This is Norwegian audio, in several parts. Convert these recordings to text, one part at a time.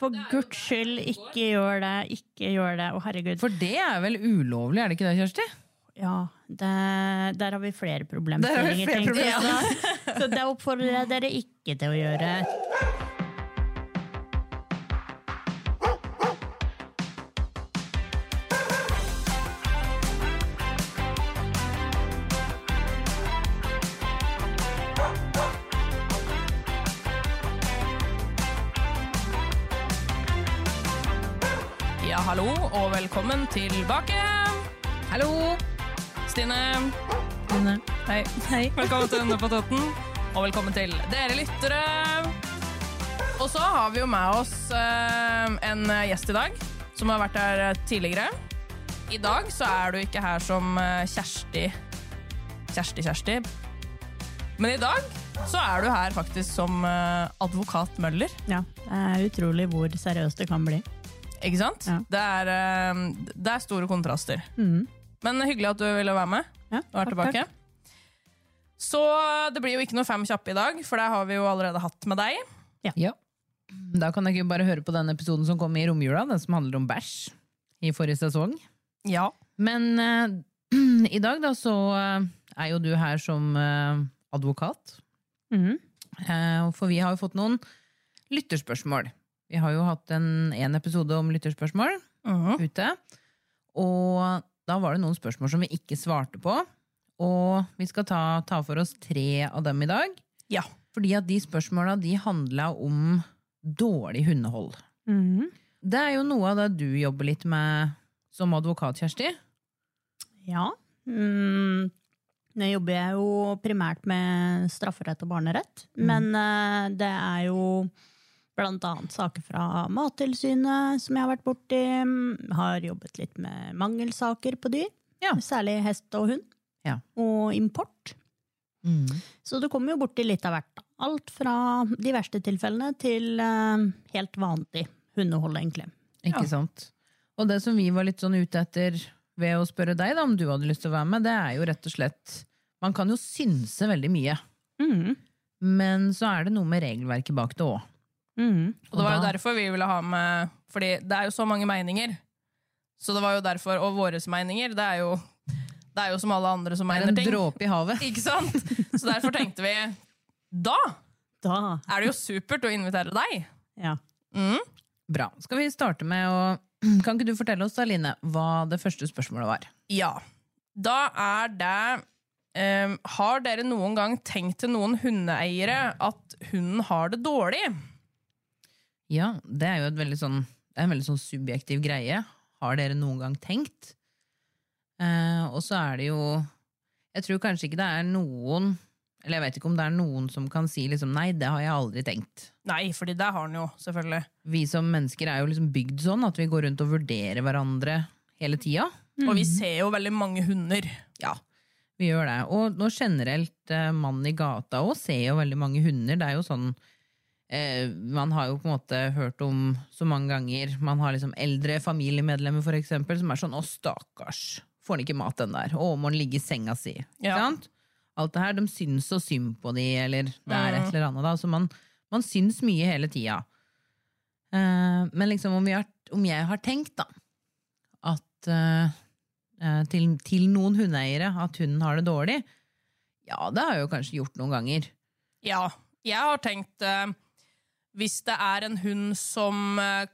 For guds skyld, ikke gjør det, ikke gjør det. Å, herregud. For det er vel ulovlig, er det ikke det, Kjersti? Ja, det, der har vi flere problemstillinger. tenker jeg Ja. Så det oppfordrer jeg dere ikke til å gjøre. Velkommen tilbake. Hallo. Stine. Stine. Hei. Hei. Velkommen til Denne på totten, og velkommen til dere lyttere. Og så har vi jo med oss eh, en gjest i dag, som har vært her eh, tidligere. I dag så er du ikke her som eh, Kjersti Kjersti, Kjersti. Men i dag så er du her faktisk som advokat Møller. Ja, det er utrolig hvor seriøst det kan bli. Ikke sant? Ja. Det, er, eh, det er store kontraster. Mm. Men hyggelig at du ville være med Ja, og er tilbake. takk. Så det blir jo ikke noe fem kjappe i dag, for det har vi jo allerede hatt med deg. Ja. Da kan jeg bare høre på den episoden som kom i romjula, den som handler om bæsj i forrige sesong. Ja. Men uh, i dag da så eh, er jo du her som uh, advokat. Mm. Uh, for vi har jo fått noen lytterspørsmål. Vi har jo hatt en, en episode om lytterspørsmål ute. Og da var det noen spørsmål som vi ikke svarte på. Og vi skal ta, ta for oss tre av dem i dag. Ja. Fordi at de spørsmåla de handla om dårlig hundehold. Mhm. Det er jo noe av det du jobber litt med som advokat, Kjersti. Ja. Mm. Nå jobber jeg jo primært med strafferett og barnerett, men uh, det er jo blant annet saker fra Mattilsynet som jeg har vært borti. Har jobbet litt med mangelsaker på dyr, Ja. særlig hest og hund. Ja. Og import. Så det kommer jo borti litt av hvert. Alt fra de verste tilfellene til eh, helt vanlig hundehold, egentlig. Ikke sant? Og det som vi var litt sånn ute etter ved å spørre deg da, om du hadde lyst til å være med, det er jo rett og slett Man kan jo synse veldig mye, Mm. men så er det noe med regelverket bak det òg. Mhm. Og det var jo derfor vi ville ha med Fordi det er jo så mange meninger. Så det var jo derfor, Og våre meninger, det er jo, det er jo som alle andre som mener ting. Det er en ting. dråpe i havet. Ikke sant? Så derfor tenkte vi Da Da, er det jo supert å invitere deg. ja. Mm. Bra. Skal vi starte med å Kan ikke du fortelle oss, Aline, hva det første spørsmålet var? Ja. Da er det Um, Har dere noen gang tenkt til noen hundeeiere at hunden har det dårlig? Ja, det er jo et veldig sånn, det er en veldig sånn subjektiv greie. Har dere noen gang tenkt? Eh, og så er det jo Jeg tror kanskje ikke det er noen Eller jeg vet ikke om det er noen som kan si liksom nei, det har jeg aldri tenkt. Nei, fordi det har han jo, selvfølgelig. Vi som mennesker er jo liksom bygd sånn at vi går rundt og vurderer hverandre hele tida. Og vi ser jo veldig mange hunder. Ja, vi gjør det. Og nå generelt, eh, mannen i gata òg ser jo veldig mange hunder. Det er jo sånn eh, Man har jo på en måte hørt om så mange ganger Man har liksom eldre familiemedlemmer for eksempel, som er sånn 'Å, stakkars, får han ikke mat den der?' 'Å, må han ligge i senga si?' Ikke Ja. sant? Alt det her, De syns så synd på de, eller det er et Mm. eller annet. da, Så man, man syns mye hele tida. Eh, men liksom om, har, om jeg har tenkt, da, at eh, eh, til, til noen hundeeiere at hunden har det dårlig, ja, det har jeg jo kanskje gjort noen ganger. Ja, jeg har tenkt eh, Hvis det er en hund som eh,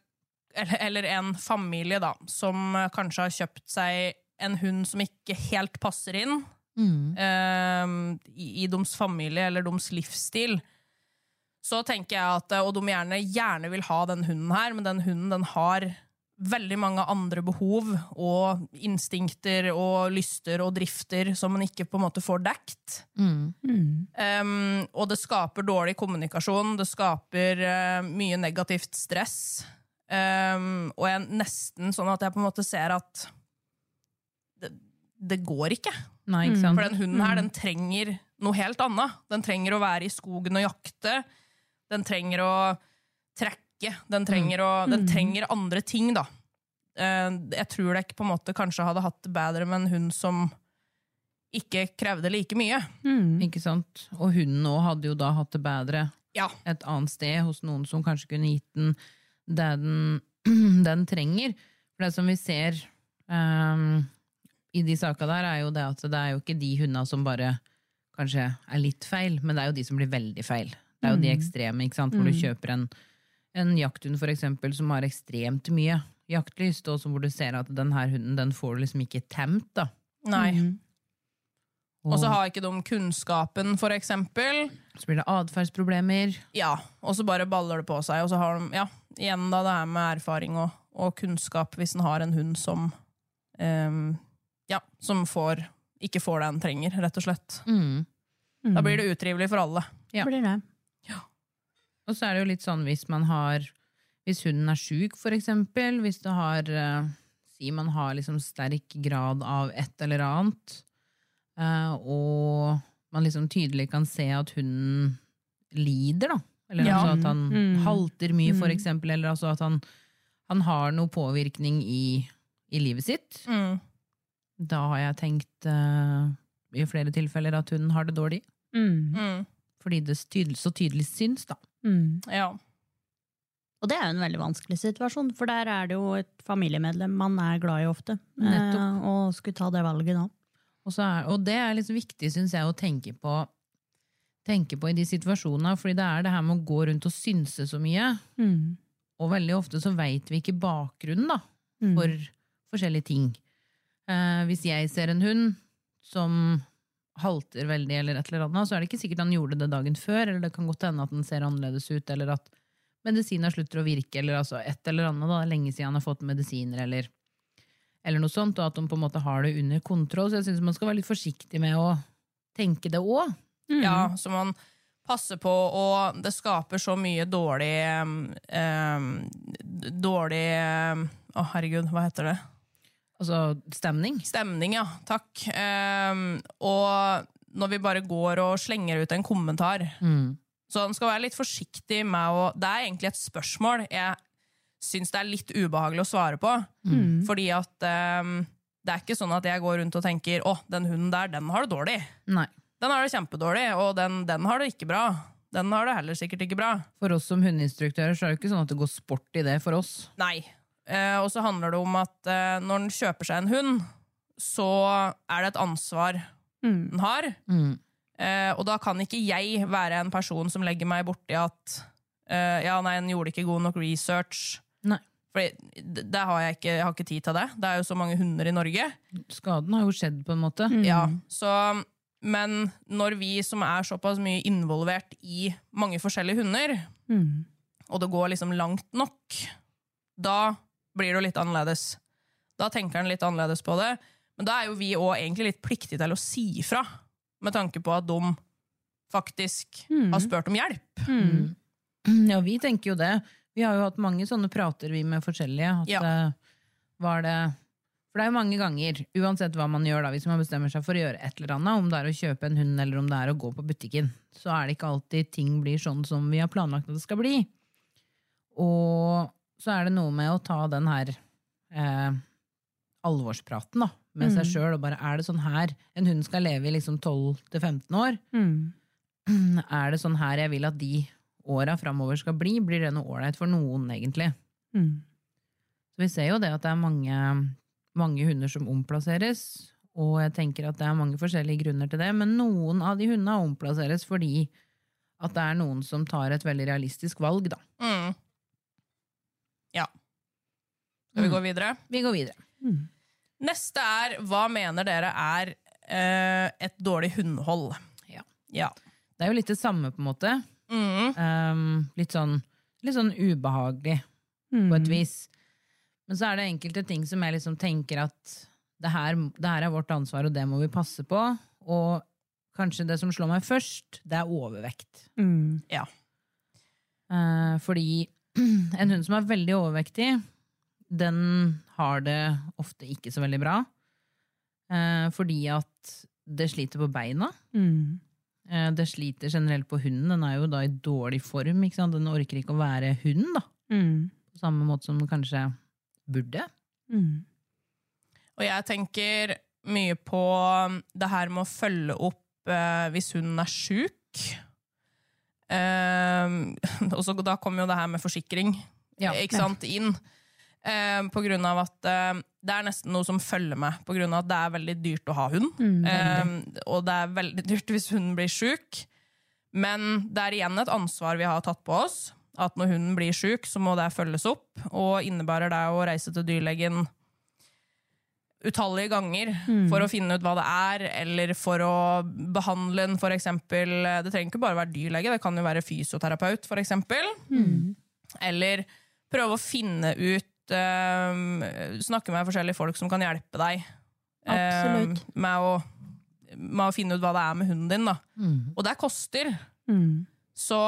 eller, eller en familie, da, som eh, kanskje har kjøpt seg en hund som ikke helt passer inn eh, i, i deres familie eller deres livsstil, så tenker jeg at Og de gjerne, gjerne vil ha den hunden her, men den hunden den har veldig mange andre behov og instinkter og lyster og drifter som man ikke på en måte får dekt. Um, og det skaper dårlig kommunikasjon, det skaper uh, mye negativt stress. Um, og jeg nesten sånn at jeg på en måte ser at det, det går ikke. Nei, ikke sant? For den hunden her, den trenger noe helt annet. Den trenger å være i skogen og jakte. Den trenger å trekke. Den trenger, å, den trenger andre ting, da. Eh, jeg tror jeg på en måte kanskje hadde hatt det bedre med en hund som ikke krevde like mye. Ikke sant? Og hunden òg hadde jo da hatt det bedre Ja. et annet sted, hos noen som kanskje kunne gitt den det den, den trenger. For det som vi ser um, i de saka der, er jo det at det er jo ikke de hundene som bare kanskje er litt feil, men det er jo de som blir veldig feil. Det er jo de ekstreme, ikke sant? hvor du kjøper en, en jakthund for eksempel, som har ekstremt mye jaktlyst, og hvor du ser at den her hunden den får du liksom ikke temt. da. Nei. Mm. Og så har ikke de kunnskapen, for eksempel. Så blir det atferdsproblemer. Ja, og så bare baller det på seg. Og så har de, ja, igjen da det her med erfaring og, og kunnskap, hvis en har en hund som um, ja, som får, ikke får det en trenger, rett og slett. Mm. Da blir det utrivelig for alle. Ja. Blir det. Og så er det jo litt sånn hvis man har Hvis hunden er sjuk, for eksempel, hvis det har eh, Si man har liksom sterk grad av et eller annet, eh, og man liksom tydelig kan se at hunden lider, da. Eller Ja. altså at han Mm. halter mye, for eksempel, eller altså at han, han har noe påvirkning i, i livet sitt. Mm. Da har jeg tenkt uh, i flere tilfeller at hunden har det dårlig. Mm. Mm. Fordi det tydelig, så tydelig syns, da. Mm. Ja. Og det er jo en veldig vanskelig situasjon, for der er det jo et familiemedlem man er glad i ofte. Nettopp. Eh, og skulle ta det valget da. Og, så er, og det er litt viktig, syns jeg, å tenke på, tenke på i de situasjonene, fordi det er det her med å gå rundt og synse så mye. Mm. Og veldig ofte så veit vi ikke bakgrunnen da, Mm. for forskjellige ting. Eh, hvis jeg ser en hund som halter veldig, eller et eller annet, så er det ikke sikkert han gjorde det dagen før, eller det kan godt hende at den ser annerledes ut, eller at medisiner slutter å virke, eller altså et eller annet, da, lenge siden han har fått medisiner, eller, eller noe sånt, og at de på en måte har det under kontroll. Så jeg syns man skal være litt forsiktig med å tenke det òg. Mm. ja, så man passer på, og det skaper så mye dårlig um, Dårlig um, Å, herregud, hva heter det? Altså stemning. Stemning, ja. Takk. Um, og når vi bare går og slenger ut en kommentar Mm. Så han skal være litt forsiktig med å Det er egentlig et spørsmål jeg syns det er litt ubehagelig å svare på. Mm. Fordi at um, det er ikke sånn at jeg går rundt og tenker 'Å, den hunden der, den har det dårlig'. Nei. Den har det kjempedårlig, og den, den har det ikke bra. Den har det heller sikkert ikke bra. For oss som hundeinstruktører så er det jo ikke sånn at det går sport i det for oss. Nei. Eh, og så handler det om at eh, når den kjøper seg en hund, så er det et ansvar Mm. den har. Mm. Eh, og da kan ikke jeg være en person som legger meg borti at eh, ja, nei, den gjorde ikke god nok research. Nei. For det, har jeg ikke, jeg har ikke tid til det. Det er jo så mange hunder i Norge. Skaden har jo skjedd, på en måte. Mm. Ja, så, men når vi som er såpass mye involvert i mange forskjellige hunder, Mm. og det går liksom langt nok, da blir det jo litt annerledes. Da tenker han litt annerledes på det. Men da er jo vi òg egentlig litt pliktige til å si fra, med tanke på at de faktisk Mm. har spurt om hjelp. Mm. Ja, vi tenker jo det. Vi har jo hatt mange sånne prater vi med forskjellige. At, Ja. eh, var det For det er jo mange ganger, uansett hva man gjør, da, hvis man bestemmer seg for å gjøre et eller annet, om det er å kjøpe en hund eller om det er å gå på butikken, så er det ikke alltid ting blir sånn som vi har planlagt at det skal bli. Og så er det noe med å ta den her eh, alvorspraten da, med seg sjøl. Og bare er det sånn her en hund skal leve i liksom 12-15 år? Mm. Er det sånn her jeg vil at de åra framover skal bli? Blir det noe ålreit for noen, egentlig? Mm. Så vi ser jo det at det er mange, mange hunder som omplasseres, og jeg tenker at det er mange forskjellige grunner til det, men noen av de hundene omplasseres fordi at det er noen som tar et veldig realistisk valg, da. Mm. Ja. Skal vi gå videre? Vi går videre. Neste er hva mener dere er eh, et dårlig hundehold? Ja. Ja. Det er jo litt det samme, på en måte. Mm. Um, litt, sånn, litt sånn ubehagelig, Mm. på et vis. Men så er det enkelte ting som jeg liksom tenker at det her, det her er vårt ansvar, og det må vi passe på. Og kanskje det som slår meg først, det er overvekt. Mm. Ja. Uh, fordi en hund som er veldig overvektig, den har det ofte ikke så veldig bra. Eh, fordi at det sliter på beina. Mm. Eh, det sliter generelt på hunden. Den er jo da i dårlig form. Ikke sant? Den orker ikke å være hund, da. Mm. På samme måte som den kanskje burde. Mm. Og jeg tenker mye på det her med å følge opp eh, hvis hunden er sjuk. Eh, og så da kommer jo det her med forsikring Ja. ikke sant, inn. Eh, på grunn av at eh, det er nesten noe som følger med, på grunn av at det er veldig dyrt å ha hund. Mm, og det er veldig dyrt hvis hunden blir sjuk. Men det er igjen et ansvar vi har tatt på oss. At når hunden blir sjuk, så må det følges opp. Og innebærer det å reise til dyrlegen utallige ganger for å finne ut hva det er, eller for å behandle for eksempel. Det trenger ikke bare være dyrlege, det kan jo være fysioterapeut, for eksempel. Eller prøve å finne ut um, Snakke med forskjellige folk som kan hjelpe deg um, med, å, med å finne ut hva det er med hunden din. Da. Mm. Og det koster. Mm. Så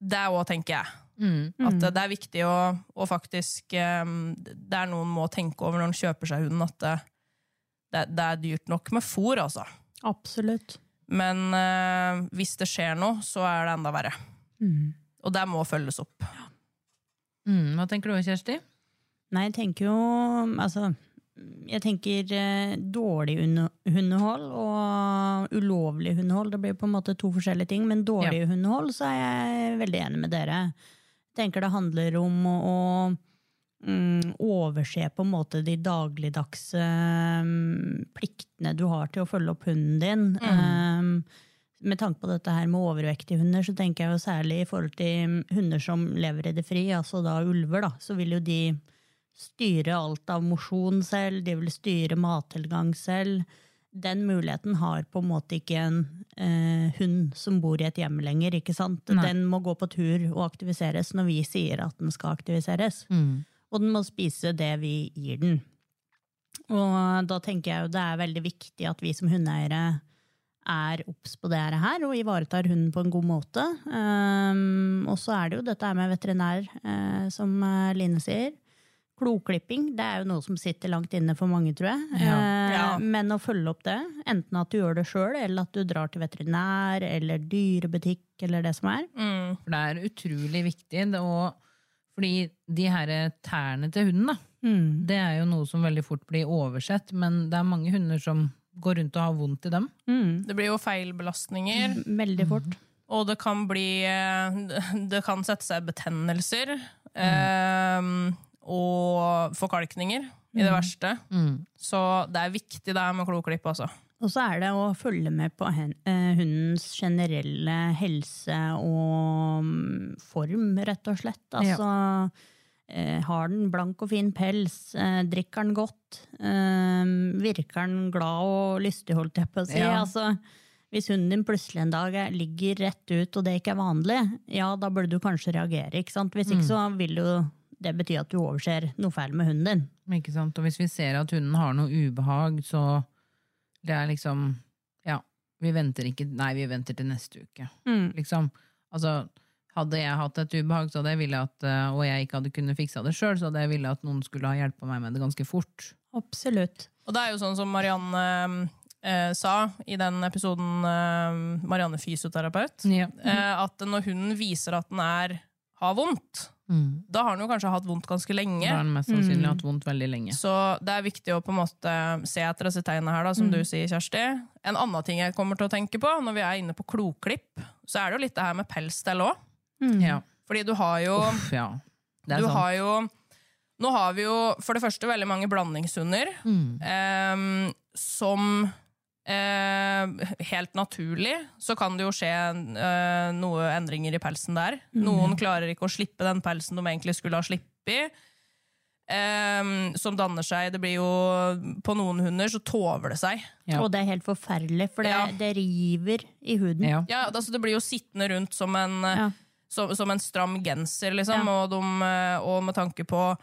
det òg, tenker jeg. Mm. At det er viktig å, å faktisk eh, Det er noen må tenke over når en kjøper seg hund, at det, det, det er dyrt nok med fôr, altså. Absolutt. Men eh, hvis det skjer noe, så er det enda verre. Mm. Og det må følges opp. Mm. Hva tenker du, Kjersti? Nei, jeg tenker jo Altså, jeg tenker eh, dårlig hundehold og ulovlig hundehold. Det blir på en måte to forskjellige ting, men dårlig hundehold så er jeg veldig enig med dere. Tenker det handler om å, mm, overse på en måte de dagligdagse um, pliktene du har til å følge opp hunden din. Um, med tanke på dette her med overvektige hunder, så tenker jeg jo særlig i forhold til mm, hunder som lever i det fri, altså da ulver, da, så vil jo de styre alt av mosjon selv, de vil styre mattilgang selv. Den muligheten har på en måte ikke en eh, hund som bor i et hjem lenger. ikke sant? Nei. Den må gå på tur og aktiviseres når vi sier at den skal aktiviseres. Mm. Og den må spise det vi gir den. Og da tenker jeg jo det er veldig viktig at vi som hundeeiere er obs på det her og ivaretar hunden på en god måte. Um, og så er det jo dette med veterinær, eh, som eh, Line sier. Kloklipping det er jo noe som sitter langt inne for mange, tror jeg. Ja. Eh, Ja. Men å følge opp det, enten at du gjør det sjøl, eller at du drar til veterinær eller dyrebutikk, eller det som er. Mm. For det er utrolig viktig. Det, og, fordi de her tærne til hunden, da, Mm. det er jo noe som veldig fort blir oversett, men det er mange hunder som går rundt og har vondt i dem. Mm. Det blir jo feilbelastninger, Veldig fort. og det kan bli eh, Det kan sette seg betennelser. eh, og forkalkninger, i det verste. Mm. Så det er viktig det her med kloklipp, altså. Og så er det å følge med på eh, hundens generelle helse og mm, form, rett og slett. Altså, ja. har den blank og fin pels? Eh, drikker den godt? Eh, virker den glad og lystig, holdt jeg på å si? Ja. Altså, hvis hunden din plutselig en dag er, ligger rett ut, og det ikke er vanlig, ja, da burde du kanskje reagere. ikke sant? Hvis ikke så vil jo det betyr at du overser noe feil med hunden din. Ikke sant? Og hvis vi ser at hunden har noe ubehag, så det er liksom Ja, vi venter ikke Nei, vi venter til neste uke. Liksom. Altså, hadde jeg hatt et ubehag, så hadde jeg ville at, eh, og jeg ikke hadde kunnet fiksa det sjøl, så hadde jeg ville at noen skulle ha hjelpa meg med det ganske fort. Absolutt. Og det er jo sånn som Marianne eh, sa i den episoden eh, Marianne fysioterapeut, Ja. eh, at når hunden viser at den er, har vondt, Mm. da har den jo kanskje hatt vondt ganske lenge. Da har den mest sannsynlig hatt vondt veldig lenge. Så det er viktig å på en måte se etter disse tegnene her, da, som du sier, Kjersti. En annen ting jeg kommer til å tenke på når vi er inne på kloklipp, så er det jo litt det her med pelsstell òg. Ja. Fordi du har jo Uff, ja. Det er du sant. har jo Nå har vi jo for det første veldig mange blandingshunder Mm. eh, som eh, Helt naturlig så kan det jo skje eh, noe endringer i pelsen der. Noen klarer ikke å slippe den pelsen de egentlig skulle ha sluppet. Eh, som danner seg Det blir jo På noen hunder så tover det seg. Ja. Og det er helt forferdelig, for det, Ja. det river i huden. Ja. Ja, altså Det blir jo sittende rundt som en, eh, Ja. som, som en stram genser, liksom. Ja. Og, de, eh, og med tanke på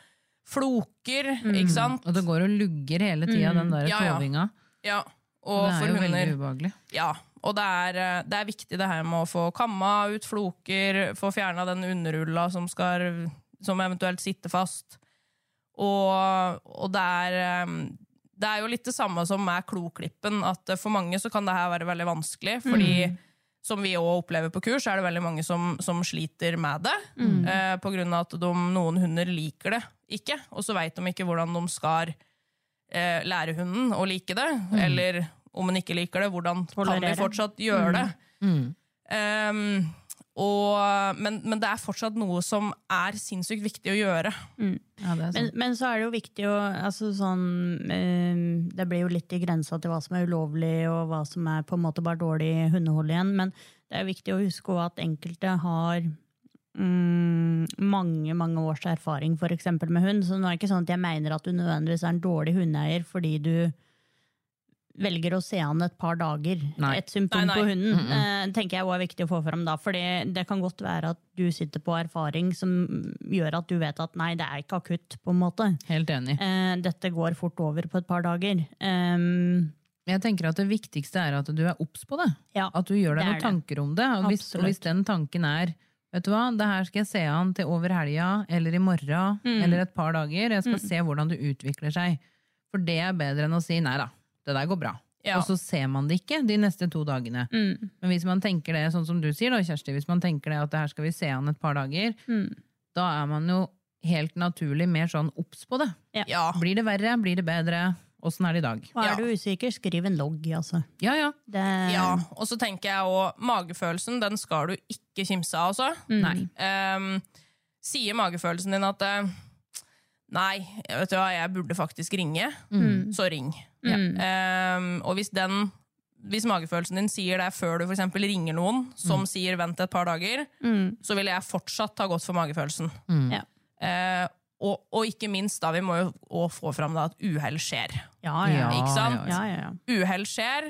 floker, ikke sant. Og det går og lugger hele tida, den der Ja, ja. tovinga. Ja, Og det er for jo hunder veldig ubehagelig. Ja, og det er, eh, det er viktig det her med å få kamma ut floker, få fjerna den underulla som skal som eventuelt sitter fast. Og, og det er eh, det er jo litt det samme som med kloklippen, at for mange så kan det her være veldig vanskelig, fordi som vi også opplever på kurs, er det veldig mange som, som sliter med det, eh, på grunn av at de, noen hunder liker det ikke, og så vet de ikke hvordan de skal eh, lære hunden å like det, eller om den ikke liker det, hvordan kan Tolerere. vi fortsatt gjøre det? Um, og, men, men det er fortsatt noe som er sinnssykt viktig å gjøre. Ja, det er Men, men så er det jo viktig å altså sånn, eh, Det blir jo litt i grensa til hva som er ulovlig, og hva som er på en måte bare dårlig hundehold igjen. Men det er viktig å huske at enkelte har mm, mange mange års erfaring for med hund. Så nå er det ikke sånn at jeg mener at du nødvendigvis er en dårlig hundeeier fordi du velger å se an et par dager Nei. et symptom Nei, nei. på hunden. eh, tenker jeg også er viktig å få fram da, For det kan godt være at du sitter på erfaring som gjør at du vet at nei, det er ikke akutt, på en måte. Helt enig. Eh, dette går fort over på et par dager. Um, Jeg tenker at det viktigste er at du er obs på det. ja, At du gjør deg noen tanker om det. Og hvis, og hvis den tanken er Vet du hva, det her skal jeg se an til over helga eller i morgen Mm. eller et par dager. Jeg skal se hvordan det utvikler seg. For det er bedre enn å si nei da, det der går bra. Ja. Og så ser man det ikke de neste to dagene. mm, Men hvis man tenker det, sånn som du sier da, Kjersti, hvis man tenker det at det her skal vi se an et par dager, mm. da er man jo helt naturlig mer sånn obs på det. Ja. Blir det verre? Blir det bedre? Åssen er det i dag? Og er Ja. du usikker, skriv en logg, altså. Ja, ja. Det, ja. Og så tenker jeg også, magefølelsen den skal du ikke kimse av, altså. Nei. Um, sier magefølelsen din at uh, Nei, vet du hva, jeg burde faktisk ringe, så ring. Um, og hvis den hvis magefølelsen din sier det før du for eksempel ringer noen som sier 'vent et par dager', Mm. så ville jeg fortsatt ha gått for magefølelsen. Ja. Eh, og, og ikke minst, da, vi må jo òg få fram da, at uhell skjer. Ja, ja, Ikke sant? ja, ja. Uhell skjer,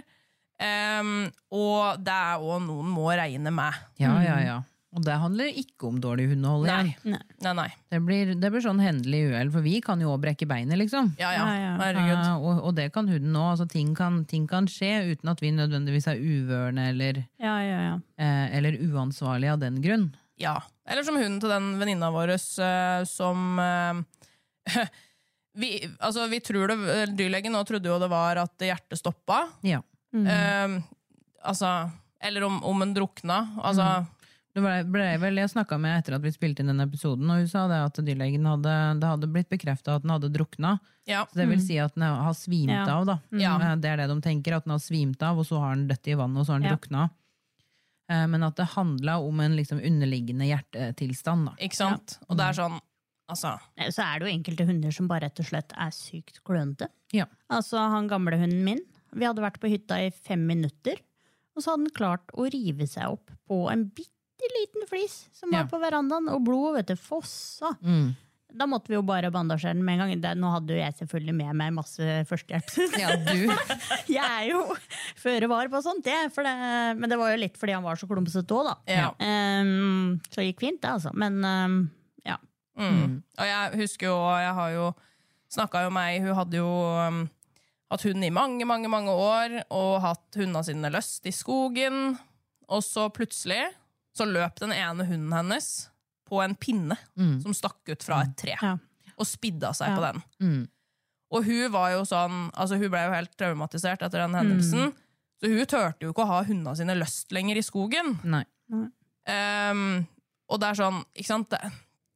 um, og det er òg noen må regne med. Ja, ja, ja. Og det handler ikke om dårlig hundehold Nei. Nei. Nei, nei. Det blir, det blir sånn hendelig uhell, for vi kan jo òg brekke beinet, liksom. Ja, ja. Ja, ja. Herregud. Eh, og, og det kan hunden òg. Altså, ting, kan- ting kan skje uten at vi nødvendigvis er uvørende eller, ja, ja, ja. eh, eller uansvarlige av den grunn. Ja. Eller som hunden til den venninna vår eh, som eh, vi, altså, vi tror det, Dyrlegen nå trodde jo det var at hjertet stoppa. Ja. Eh, altså, eller om, om en drukna. Altså, Det ble, ble vel, Jeg snakka med etter at vi spilte inn den episoden, og hun sa det at dyrlegen hadde, det hadde blitt bekrefta at den hadde drukna. ja. Så det vil si at den har svimt Ja. av, da. Ja. Det er det de tenker, at den har svimt av, og så har den dødd i vannet, og så har den Ja. drukna. Eh, Men at det handla om en liksom underliggende hjertetilstand. da. Ikke sant? Og det er sånn Altså, Så er det jo enkelte hunder som bare rett og slett er sykt klønete. Ja. Altså, han gamle hunden min, vi hadde vært på hytta i fem minutter, og så hadde han klart å rive seg opp på en bitte liten flis som var Ja. på verandaen, og blodet, vet du, fossa. Mm. Da måtte vi jo bare bandasjere den med en gang. Det, nå hadde jo jeg selvfølgelig med meg masse førstehjelp. Ja, du. jeg er jo føre var på sånt, jeg. For det, men det var jo litt fordi han var så klumsete òg, da. ja. Um, så det gikk fint, det, altså. Men um, ja. Mm. Og jeg husker jo, jeg har jo snakka jo med ei, hun hadde jo um, hatt hund i mange, mange, mange år, og hatt hundene sine løst i skogen. Og så plutselig så løp den ene hunden hennes på en pinne Mm. som stakk ut fra et tre, Ja. og spidda seg Ja. på den. Mm. Og hun var jo sånn, altså hun ble jo helt traumatisert etter den hendelsen. Så hun turte jo ikke å ha hundene sine løst lenger i skogen. Nei. Um, og det er sånn, ikke sant det,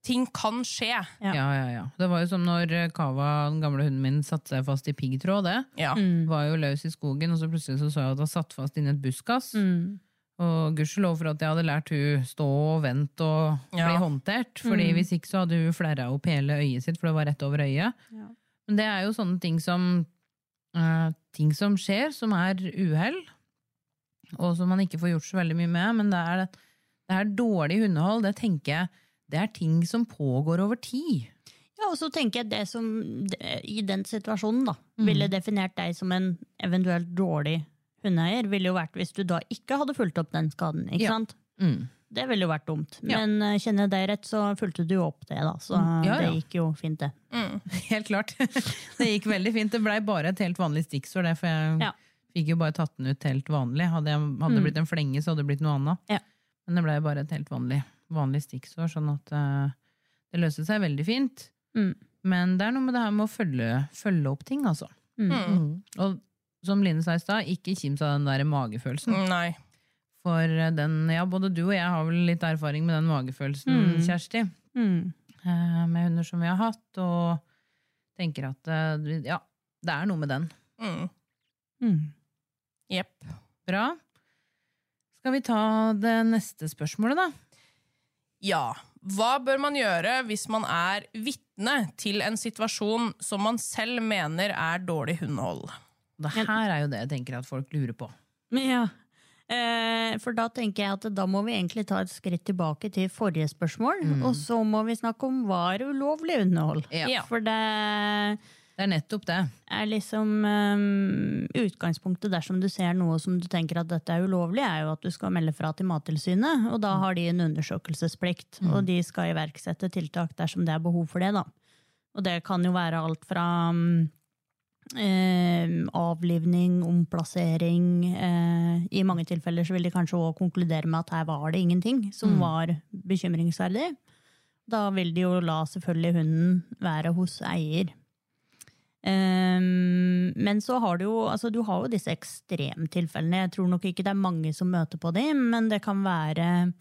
Ting kan skje. Ja. Ja, ja, ja. Det var jo som når Kava, den gamle hunden min, satte seg fast i piggtråd. det. Ja. Mm. Var jo løs i skogen, og så plutselig så, så jeg at hun satt fast inni et buskas. Mm. Og gudskjelov for at jeg hadde lært hun stå og vente og Ja. bli håndtert. Fordi hvis ikke så hadde hun flerra opp hele øyet sitt, for det var rett over øyet. Ja. Men det er jo sånne ting som uh, Ting som skjer, som er uhell, og som man ikke får gjort så veldig mye med. Men det er, det er dårlig hundehold. Det tenker jeg det er ting som pågår over tid. Ja, og så tenker jeg det som i den situasjonen da, ville definert deg som en eventuelt dårlig hundeeier, ville jo vært hvis du da ikke hadde fulgt opp den skaden. ikke Ja. sant? Mm. Det ville jo vært dumt. Ja. Men eh, kjenner jeg deg rett, så fulgte du opp det, da. Så Mm, ja, det gikk jo fint, det. Mm. Helt klart. Det gikk veldig fint. Det blei bare et helt vanlig stikksår, det, for jeg fikk jo bare tatt den ut helt vanlig. Hadde, jeg, hadde det blitt en flenge, så hadde det blitt noe annet. Ja. Men det blei bare et helt vanlig, vanlig stikksår, sånn at uh, Det løste seg veldig fint. Mm. Men det er noe med det her med å følge, følge opp ting, altså. Mm. Og som Line sa i stad, ikke kims av den der magefølelsen. Nei. For den, ja, både du og jeg har vel litt erfaring med den magefølelsen, Mm. Kjersti. Mm. eh, Med hunder som vi har hatt, og tenker at eh, ja, det er noe med den. Mm. Mm. Bra. Skal vi ta det neste spørsmålet, da? Ja. Hva bør man gjøre hvis man er vitne til en situasjon som man selv mener er dårlig hundehold? Det her er jo det jeg tenker at folk lurer på. Ja. Eh, for da tenker jeg at da må vi egentlig ta et skritt tilbake til forrige spørsmål. Og så må vi snakke om hva er ulovlig underhold. Ja. For det Det er nettopp det. er liksom um, Utgangspunktet dersom du ser noe som du tenker at dette er ulovlig, er jo at du skal melde fra til Mattilsynet, og da har de en undersøkelsesplikt. Og de skal iverksette tiltak dersom det er behov for det, da. Og det kan jo være alt fra um, eh, avlivning, omplassering. Eh, I mange tilfeller så vil de kanskje også konkludere med at her var det ingenting som var bekymringsverdig. Da vil de jo la selvfølgelig hunden være hos eier. Eh, men så har du jo, altså du har jo disse ekstremtilfellene. Jeg tror nok ikke det er mange som møter på dem, men det kan være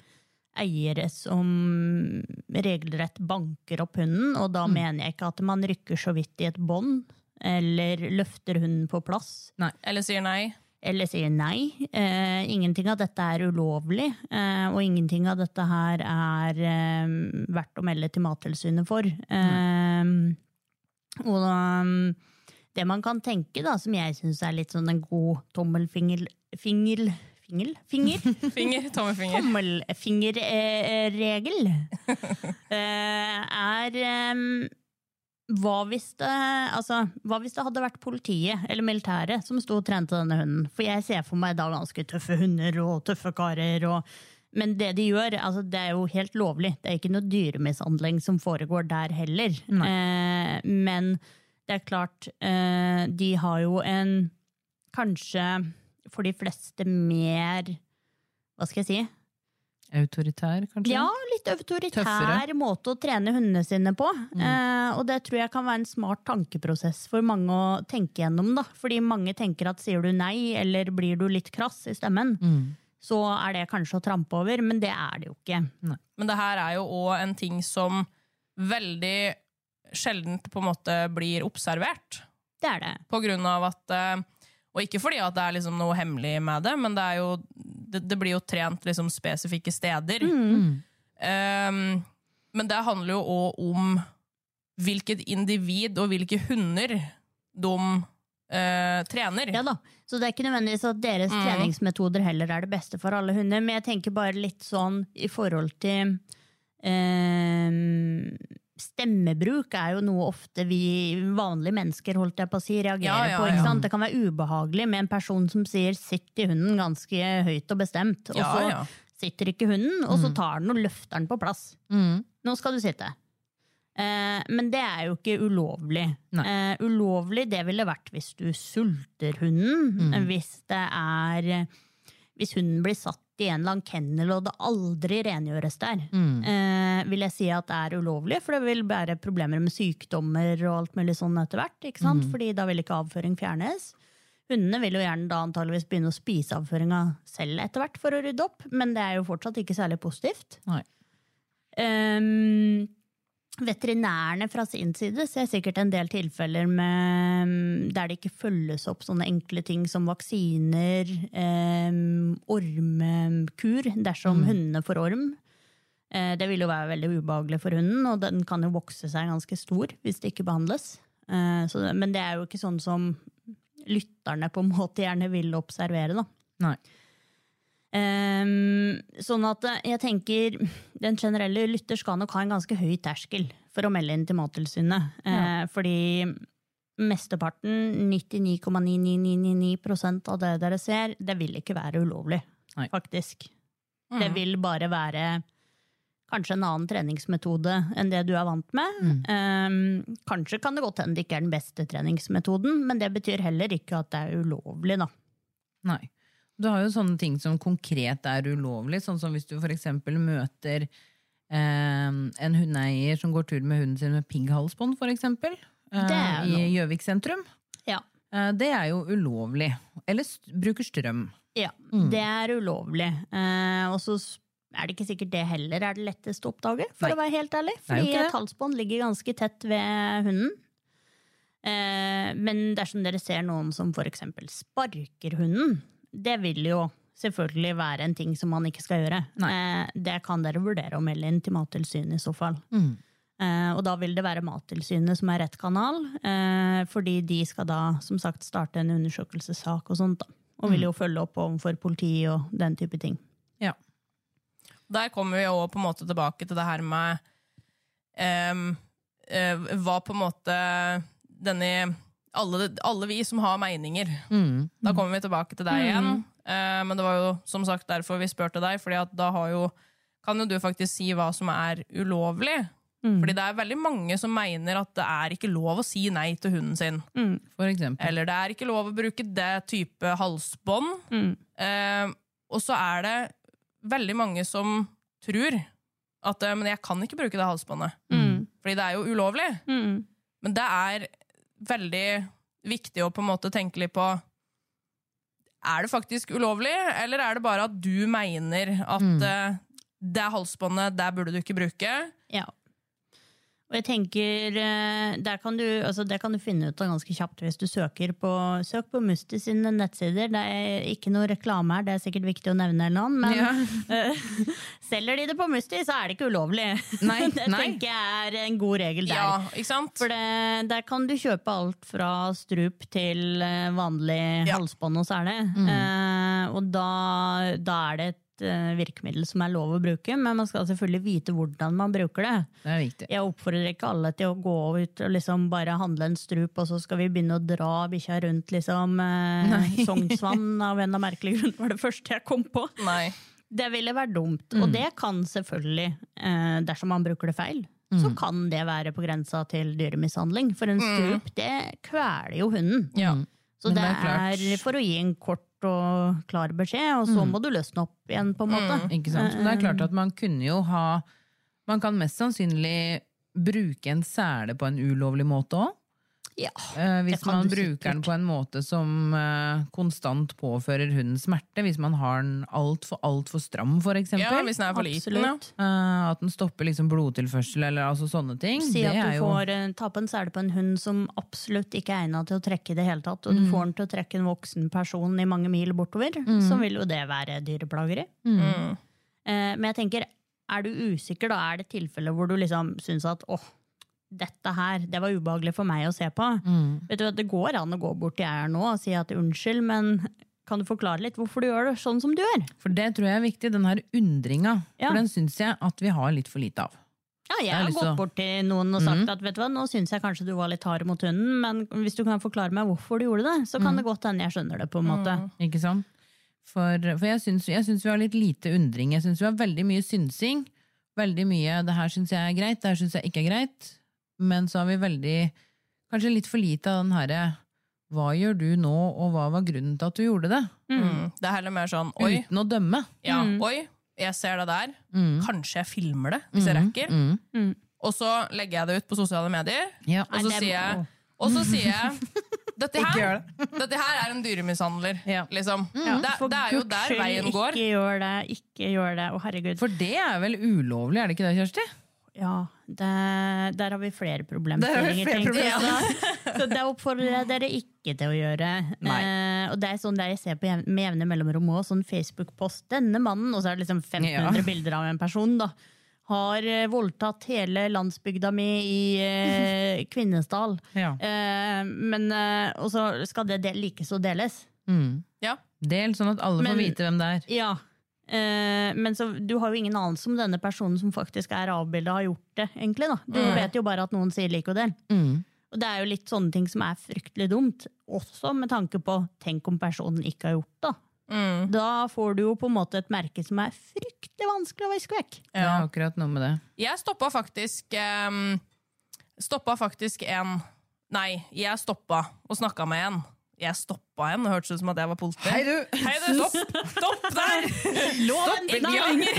eiere som regelrett banker opp hunden, og da mener jeg ikke at man rykker så vidt i et bånd, eller løfter hunden på plass, Eller sier nei? eller sier nei. Eh, ingenting av dette er ulovlig, eh, og ingenting av dette her er eh, verdt å melde til Mattilsynet for. Eh, og um, det man kan tenke, da, som jeg syns er litt sånn en god tommelfingel... Fingel? finger, finger? Finger, tommelfinger. tommelfingerregel eh, er hva hvis, det, altså, hva hvis det hadde vært politiet eller militæret som sto og trente denne hunden? For jeg ser for meg da ganske tøffe hunder og tøffe karer. Og, men det de gjør, altså, det er jo helt lovlig. Det er ikke noe dyremishandling som foregår der heller. Eh, men det er klart, eh, de har jo en kanskje for de fleste mer Hva skal jeg si? Autoritær, kanskje? Ja, litt autoritær Tøffere. måte å trene hundene sine på. Eh, og det tror jeg kan være en smart tankeprosess for mange å tenke gjennom. da. Fordi mange tenker at sier du nei, eller blir du litt krass i stemmen, så er det kanskje å trampe over, men det er det jo ikke. Men det her er jo òg en ting som veldig sjeldent på en måte blir observert. Det er det. På grunn av at eh, Og ikke fordi at det er liksom noe hemmelig med det, men det, er jo, det, det blir jo trent liksom spesifikke steder. Um, men det handler jo òg om hvilket individ og hvilke hunder de uh, trener. Ja da. Så det er ikke nødvendigvis at deres treningsmetoder heller er det beste for alle hunder, men jeg tenker bare litt sånn i forhold til um, Stemmebruk er jo noe ofte vi vanlige mennesker holdt jeg på å si, reagerer Ja, ja, ja. Det kan være ubehagelig med en person som sier 'sitt i hunden' ganske høyt og bestemt, og Ja, så ja. Sitter ikke hunden, og så tar den og løfter den på plass. Mm. Nå skal du sitte. Eh, men det er jo ikke ulovlig. Eh, ulovlig det ville vært hvis du sulter hunden. Mm. Hvis det er Hvis hunden blir satt i en eller annen kennel og det aldri rengjøres der, Mm. eh, vil jeg si at det er ulovlig. For det vil være problemer med sykdommer og alt mulig sånn etter hvert. Mm. Fordi da vil ikke avføring fjernes. Hundene vil jo gjerne da antageligvis begynne å spise avføringa selv etter hvert for å rydde opp, men det er jo fortsatt ikke særlig positivt. Ehm, veterinærene fra sin side ser sikkert en del tilfeller med, der det ikke følges opp sånne enkle ting som vaksiner, um, ormekur dersom hundene får orm. Uh, det vil jo være veldig ubehagelig for hunden, og den kan jo vokse seg ganske stor hvis det ikke behandles. Eh, så, men det er jo ikke sånn som lytterne på en måte gjerne vil observere, da. Nei. Um, sånn at eh, jeg tenker den generelle lytter skal nok ha en ganske høy terskel for å melde inn til Mattilsynet. Eh, fordi mesteparten, 99,9999 av det dere ser, det vil ikke være ulovlig, Nei. faktisk. Det vil bare være kanskje en annen treningsmetode enn det du er vant med. Ehm, kanskje kan det godt hende det ikke er den beste treningsmetoden, men det betyr heller ikke at det er ulovlig, da. Nei. Du har jo sånne ting som konkret er ulovlig, sånn som hvis du eksempel møter eh, en hundeeier som går tur med hunden sin med pigghalsbånd, eksempel, eh, i. Gjøvik sentrum. Ja. Eh, det er jo ulovlig. Eller bruker strøm. Ja, Mm. det er ulovlig. Eh, og så er det ikke sikkert det heller er det letteste å oppdage, for Nei. å være helt ærlig. Fordi Nei, halsbånd ligger ganske tett ved hunden. Eh, men dersom dere ser noen som eksempel sparker hunden, det vil jo selvfølgelig være en ting som man ikke skal gjøre. Eh, det kan dere vurdere å melde inn til Mattilsynet i så fall. Mm. Eh, og da vil det være Mattilsynet som er rett kanal, eh, fordi de skal da som sagt starte en undersøkelsessak og sånt. da. Og vil jo følge opp overfor politi og den type ting. Ja. Der kommer vi jo på en måte tilbake til det her med um, uh, hva på en måte denne alle, alle vi som har meninger. Mm. Da kommer vi tilbake til deg igjen. Uh, men det var jo som sagt derfor vi spurte deg, Fordi at da har jo, kan jo du faktisk si hva som er ulovlig. Fordi det er veldig mange som mener at det er ikke lov å si nei til hunden sin. For eksempel. Eller det er ikke lov å bruke det type halsbånd. Mm. Eh, og så er det veldig mange som tror at eh, men jeg kan ikke bruke det halsbåndet. Mm. Fordi det er jo ulovlig. Mm. Men det er veldig viktig å på en måte tenke litt på Er det faktisk ulovlig, eller er det bare at du mener at eh, det halsbåndet, der burde du ikke bruke? Ja. Og jeg tenker, eh, der kan du, altså det kan du finne ut av ganske kjapt hvis du søker på, søk på Musti sine nettsider. Det er ikke noe reklame her, det er sikkert viktig å nevne eller noe, men Ja. uh, selger de det på Musti, så er det ikke ulovlig. Nei, det nei. tenker jeg er en god regel der. Ja, ikke sant? For det, der kan du kjøpe alt fra strup til eh, vanlig Ja. halsbånd og sele. Eh, og da, da er det et eh, virkemiddel som er lov å bruke, men man skal selvfølgelig vite hvordan man bruker det. Det er viktig. Jeg oppfordrer ikke alle til å gå ut og liksom bare handle en strup, og så skal vi begynne å dra bikkja rundt liksom eh, Sognsvann av en av merkelige grunner, var det første jeg kom på. Nei. Det ville vært dumt, og det kan selvfølgelig, eh, dersom man bruker det feil, så kan det være på grensa til dyremishandling. For en strup, det kveler jo hunden. Ja. Så det det er er for å gi en kort og klar beskjed, og så må du løsne opp igjen, på en måte. Ikke sant? Men det er klart at man kunne jo ha Man kan mest sannsynlig bruke en sele på en ulovlig måte òg. Ja, hvis man bruker den på en måte som uh, konstant påfører hunden smerte. Hvis man har den altfor alt for stram, for eksempel. ja, hvis den er for liten. Ja. absolutt. Eh, at den stopper liksom blodtilførsel eller altså sånne ting. Si at du jo får ta på en sele på en hund som absolutt ikke er egnet til å trekke i det hele tatt, og Mm. du får den til å trekke en voksen person i mange mil bortover, så vil jo det være dyreplageri. Mm. Eh, men jeg tenker, er du usikker, da er det tilfeller hvor du liksom syns at åh, dette her, det var ubehagelig for meg å se på. Mm. Vet du Det går an å gå bort til eieren nå og si at unnskyld, men kan du forklare litt hvorfor du gjør det sånn som du gjør? For det tror jeg er viktig, den her undringa. Ja. For den syns jeg at vi har litt for lite av. Ja, jeg har gått bort til noen og sagt at vet du hva, nå syns jeg kanskje du var litt hard mot hunden, men hvis du kan forklare meg hvorfor du gjorde det, så kan det godt hende jeg skjønner det. på en måte. Ikke sant? For, for jeg syns vi har litt lite undring. Jeg syns vi har veldig mye synsing. Veldig mye 'det her syns jeg er greit', 'det her syns jeg ikke er greit'. Men så har vi veldig Kanskje litt for lite av den herre 'hva gjør du nå, og hva var grunnen til at du gjorde det?' Mm. Det er heller mer sånn oi, Uten å dømme. ja, oi, jeg ser det der. Mm. Kanskje jeg filmer det, hvis jeg rekker. Mm. Og så legger jeg det ut på sosiale medier. Ja. Og så sier jeg, og så sier jeg dette, her, dette her er en dyremishandler. Ja. Liksom. Ja, det, det er jo der veien går. Ikke gjør det, ikke gjør det. Å, herregud. For det er vel ulovlig, er det ikke det, Kjersti? Ja, det, der har vi flere problemstillinger. flere tenker jeg. Så, så det oppfordrer jeg dere ikke til å gjøre. Eh, og det er sånn der jeg ser på jevne, med jevne mellomrom òg, sånn Facebook-post. Denne mannen, og så er det liksom 1500 Ja. bilder av en person, da. Har eh, voldtatt hele landsbygda mi i eh, Kvinesdal. Ja. Eh, men, eh, og så skal det del, likeså deles. Mm. Ja. Del, sånn at alle Men- får vite hvem det er. Ja. Eh, men så, du har jo ingen anelse om denne personen som faktisk er avbilda, har gjort det. egentlig da. Du vet jo bare at noen sier lik og del. Mm. Og det er jo litt sånne ting som er fryktelig dumt. Også med tanke på tenk om personen ikke har gjort det. Mm. Da får du jo på en måte et merke som er fryktelig vanskelig å viske vekk. Er akkurat noe med det. Jeg stoppa faktisk um, Stoppa faktisk en Nei, jeg stoppa og snakka med en Jeg stoppa en, det hørtes ut som at jeg var politi. Hei, du! Hei, du, stopp! Stopp der! Loven! Stopp, Nei. ganger.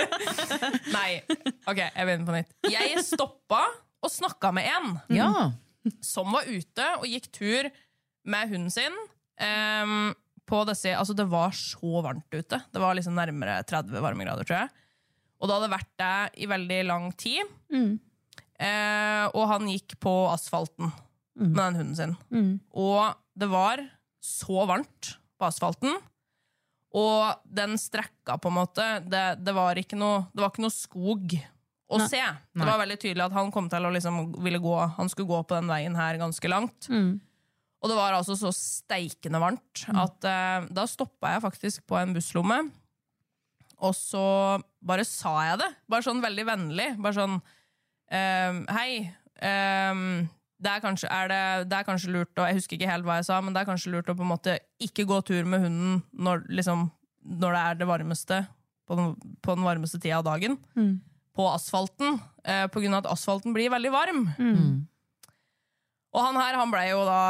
Nei. Ok, jeg begynner på nytt. Jeg stoppa og snakka med en Ja. som var ute og gikk tur med hunden sin. Um, på disse, altså det var så varmt ute. Det var liksom nærmere 30 varmegrader, tror jeg. Og det hadde vært det i veldig lang tid. Mm. Uh, og han gikk på asfalten med den hunden sin. Mm. Og det var så varmt på asfalten. Og den strekka, på en måte Det, det, var, ikke noe, det var ikke noe skog å se. Det var veldig tydelig at han kom til å liksom ville gå Han skulle gå på den veien her ganske langt. Mm. Og det var altså så steikende varmt at eh, da stoppa jeg faktisk på en busslomme. Og så bare sa jeg det. Bare sånn veldig vennlig. Bare sånn ehm, Hei. ehm, det, er kanskje, er det, det er kanskje lurt å Jeg husker ikke helt hva jeg sa, men det er kanskje lurt å på en måte ikke gå tur med hunden når, liksom, når det er det varmeste på den, på den varmeste tida av dagen. Mm. På asfalten. eh, på grunn av at asfalten blir veldig varm. Og han her, han blei jo da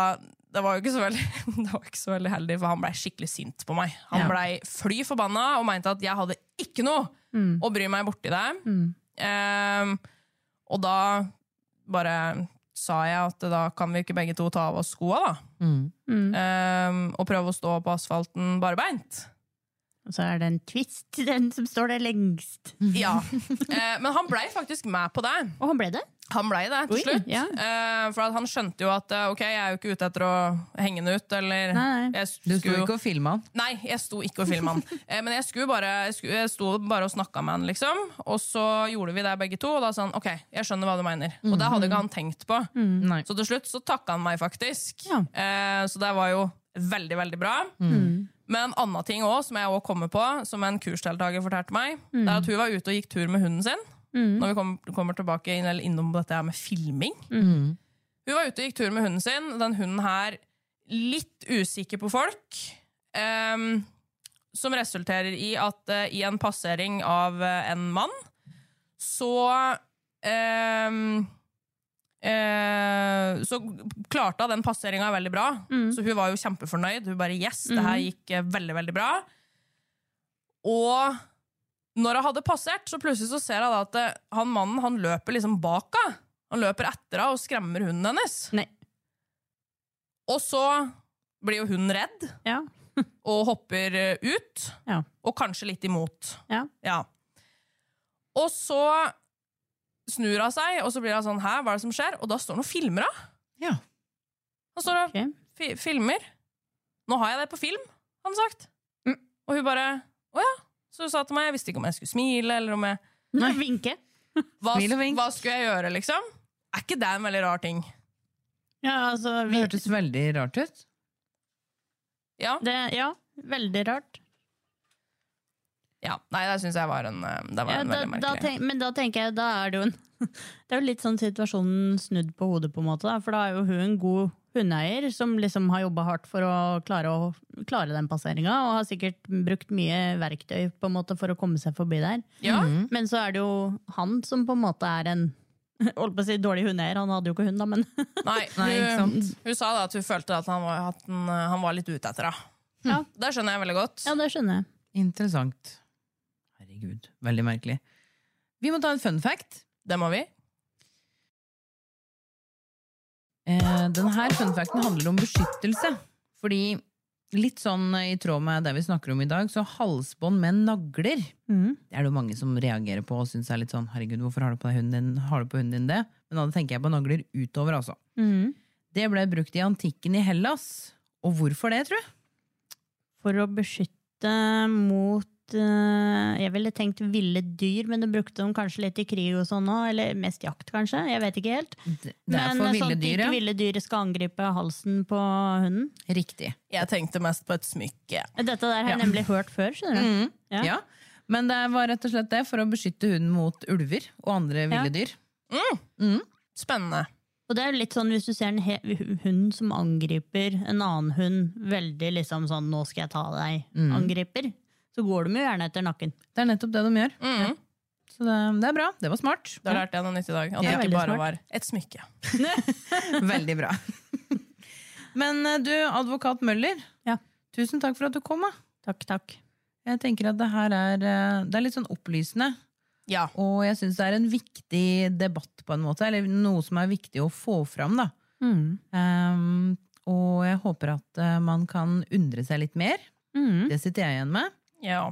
det var jo ikke så veldig, det var ikke så veldig heldig, for han blei skikkelig sint på meg. Han Ja. blei fly forbanna og mente at jeg hadde ikke noe Mm. å bry meg borti det. Mm. Eh, og da bare sa jeg at da kan vi ikke begge to ta av oss skoa, da. Mm. Mm. Um, og prøve å stå på asfalten barbeint. Og så er det en twist, den som står der lengst. Ja. Eh, men han blei faktisk med på det. Og han ble det. Han blei det til Oi, slutt. ja. Eh, for at han skjønte jo at eh, ok, jeg er jo ikke ute etter å henge den ut, eller Nei, nei. Jeg Du sto ikke og filma han. Nei, jeg sto ikke og filma han. Eh, men jeg, skulle bare, jeg, skulle, jeg sto bare og snakka med han, liksom. Og så gjorde vi det begge to, og da sa han ok, jeg skjønner hva du mener. Og det hadde ikke han tenkt på. Mm, Så til slutt så takka han meg faktisk. Ja. Eh, så det var jo veldig, veldig bra. Men en annen ting også, som jeg også kommer på, som en kursdeltaker fortalte meg, det er at hun var ute og gikk tur med hunden sin. Når vi kom, kommer tilbake inn, eller innom dette her med filming. Hun var ute og gikk tur med hunden sin. Den hunden her litt usikker på folk. Um, som resulterer i at uh, i en passering av uh, en mann, så ehm, eh, Så klarte hun den passeringa veldig bra. Så hun var jo kjempefornøyd. Hun bare yes, det her gikk eh, veldig, veldig bra. Og når hun hadde passert, så plutselig så ser hun at det, han mannen han løper liksom bak henne. Han løper etter henne og skremmer hunden hennes. Nei. Og så blir jo hunden redd Ja. og hopper eh, ut. Ja. Og kanskje litt imot. Ja. Og så snur av seg, og så blir hun sånn Hæ, hva er det som skjer? Og da står han og filmer av. Ja. Han står og okay. fi filmer. Nå har jeg det på film, har han sagt. Mm. Og hun bare Å ja. Så hun sa til meg, jeg visste ikke om jeg skulle smile, eller om jeg Nei. Vinke. hva, Smil og vink. hva skulle jeg gjøre, liksom? Er ikke det en veldig rar ting? Ja, altså Det hørtes veldig rart ut. Ja. det, ja, veldig rart. Ja. Nei, det syns jeg var en, eh, det var Ja, en da, veldig da merkelig tenk, men da tenker jeg, da er det jo en Det er jo litt sånn situasjonen snudd på hodet, på en måte. Da. For da er jo hun en god hundeeier som liksom har jobba hardt for å klare, å klare den passeringa, og har sikkert brukt mye verktøy på en måte for å komme seg forbi der. Ja. Men så er det jo han som på en måte er en Holdt på å si dårlig hundeeier, han hadde jo ikke hund, da, men Nei, Nei, ikke hun, sant? hun sa da at hun følte at han var, at han, eh, han var litt ute etter henne. Ja. Det skjønner jeg veldig godt. ja, det skjønner jeg. Interessant. Herregud, veldig merkelig. Vi må ta en fun fact. Det må vi. Eh, denne fun facten handler om beskyttelse. Fordi litt sånn i tråd med det vi snakker om i dag, så halsbånd med nagler mm. Det er det jo mange som reagerer på og syns er litt sånn herregud, hvorfor har du på, hunden din, har du på hunden din det? Men da tenker jeg på nagler utover, altså. Mm. Det ble brukt i antikken i Hellas. Og hvorfor det, tror du? For å beskytte mot eh, Jeg ville tenkt ville dyr, men du brukte dem kanskje litt i krig og sånn òg. Eller mest jakt, kanskje. Jeg vet ikke helt. Det er men for sånn ville at dyr, ikke ja. ville dyr skal angripe halsen på hunden. Riktig. Jeg tenkte mest på et smykke. Dette der har jeg nemlig hørt før. skjønner du. Mm. Ja. Ja. Men det var rett og slett det, for å beskytte hunden mot ulver og andre Ja. ville dyr. Spennende. Og det er jo litt sånn hvis du ser en hund som angriper en annen hund, veldig liksom sånn 'nå skal jeg ta deg', Mm. Så går de jo gjerne etter nakken. Det er nettopp det de gjør. Mhm. Så det, det er bra. Det var smart. Da lærte jeg noe nytt i dag. At det ikke bare smart. var et smykke. Veldig bra. Men eh, du, advokat Møller. Ja. Tusen takk for at du kom. Da. Takk, takk. Jeg tenker at det her er, eh, det er litt sånn opplysende. Ja. Og jeg syns det er en viktig debatt, på en måte. Eller noe som er viktig å få fram, da. Mm. Um, og jeg håper at eh, man kan undre seg litt mer. Mm. Det sitter jeg igjen med. Ja.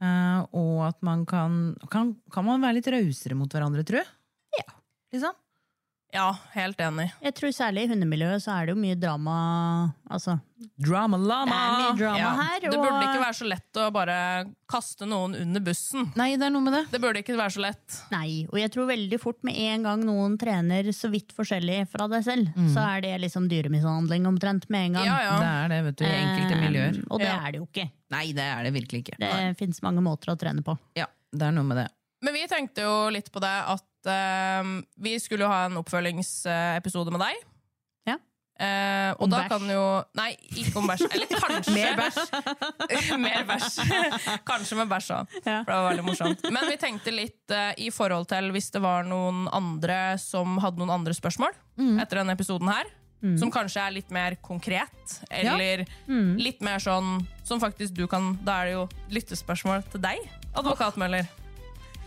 Uh, og at man kan, kan Kan man være litt rausere mot hverandre, tru? Ja. Liksom? Ja, helt enig. Jeg tror særlig i hundemiljøet så er det jo mye drama Altså, Drama lama! det er mye drama Ja. her. Det burde ikke være så lett å bare kaste noen under bussen. Nei, det er noe med det. Det burde ikke være så lett. Nei, og jeg tror veldig fort med en gang noen trener så vidt forskjellig fra deg selv, så er det liksom dyremishandling omtrent med en gang. Ja, ja. Det er det, vet du. I enkelte Eh, miljøer. Og det Ja. er det jo ikke. Nei, det er det virkelig ikke. Det fins mange måter å trene på. Ja, det er noe med det. Men vi tenkte jo litt på det at eh, vi skulle jo ha en oppfølgingsepisode med deg. Ja. Uh, og Om da bæsj. kan jo Nei, ikke om bæsj. Eller kanskje Mer bæsj. Mer bæsj. kanskje med bæsj òg, Ja. for det var veldig morsomt. Men vi tenkte litt uh, i forhold til hvis det var noen andre som hadde noen andre spørsmål etter denne episoden her. Som kanskje er litt mer konkret, eller litt mer sånn som faktisk du kan Da er det jo lyttespørsmål til deg, advokat Møller.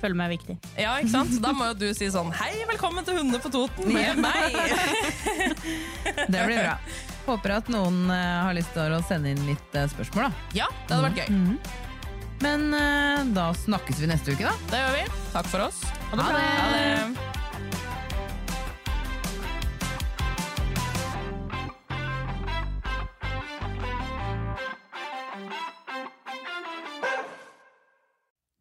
Føler meg viktig. Ja, ikke sant? Da må jo du si sånn Hei, velkommen til Hundene på Toten med meg! Det blir bra. Håper at noen eh, har lyst til å sende inn litt eh, spørsmål, da. Ja, det hadde vært gøy. Men eh, da snakkes vi neste uke, da. Det gjør vi. Takk for oss. Ha det bra. Ha det.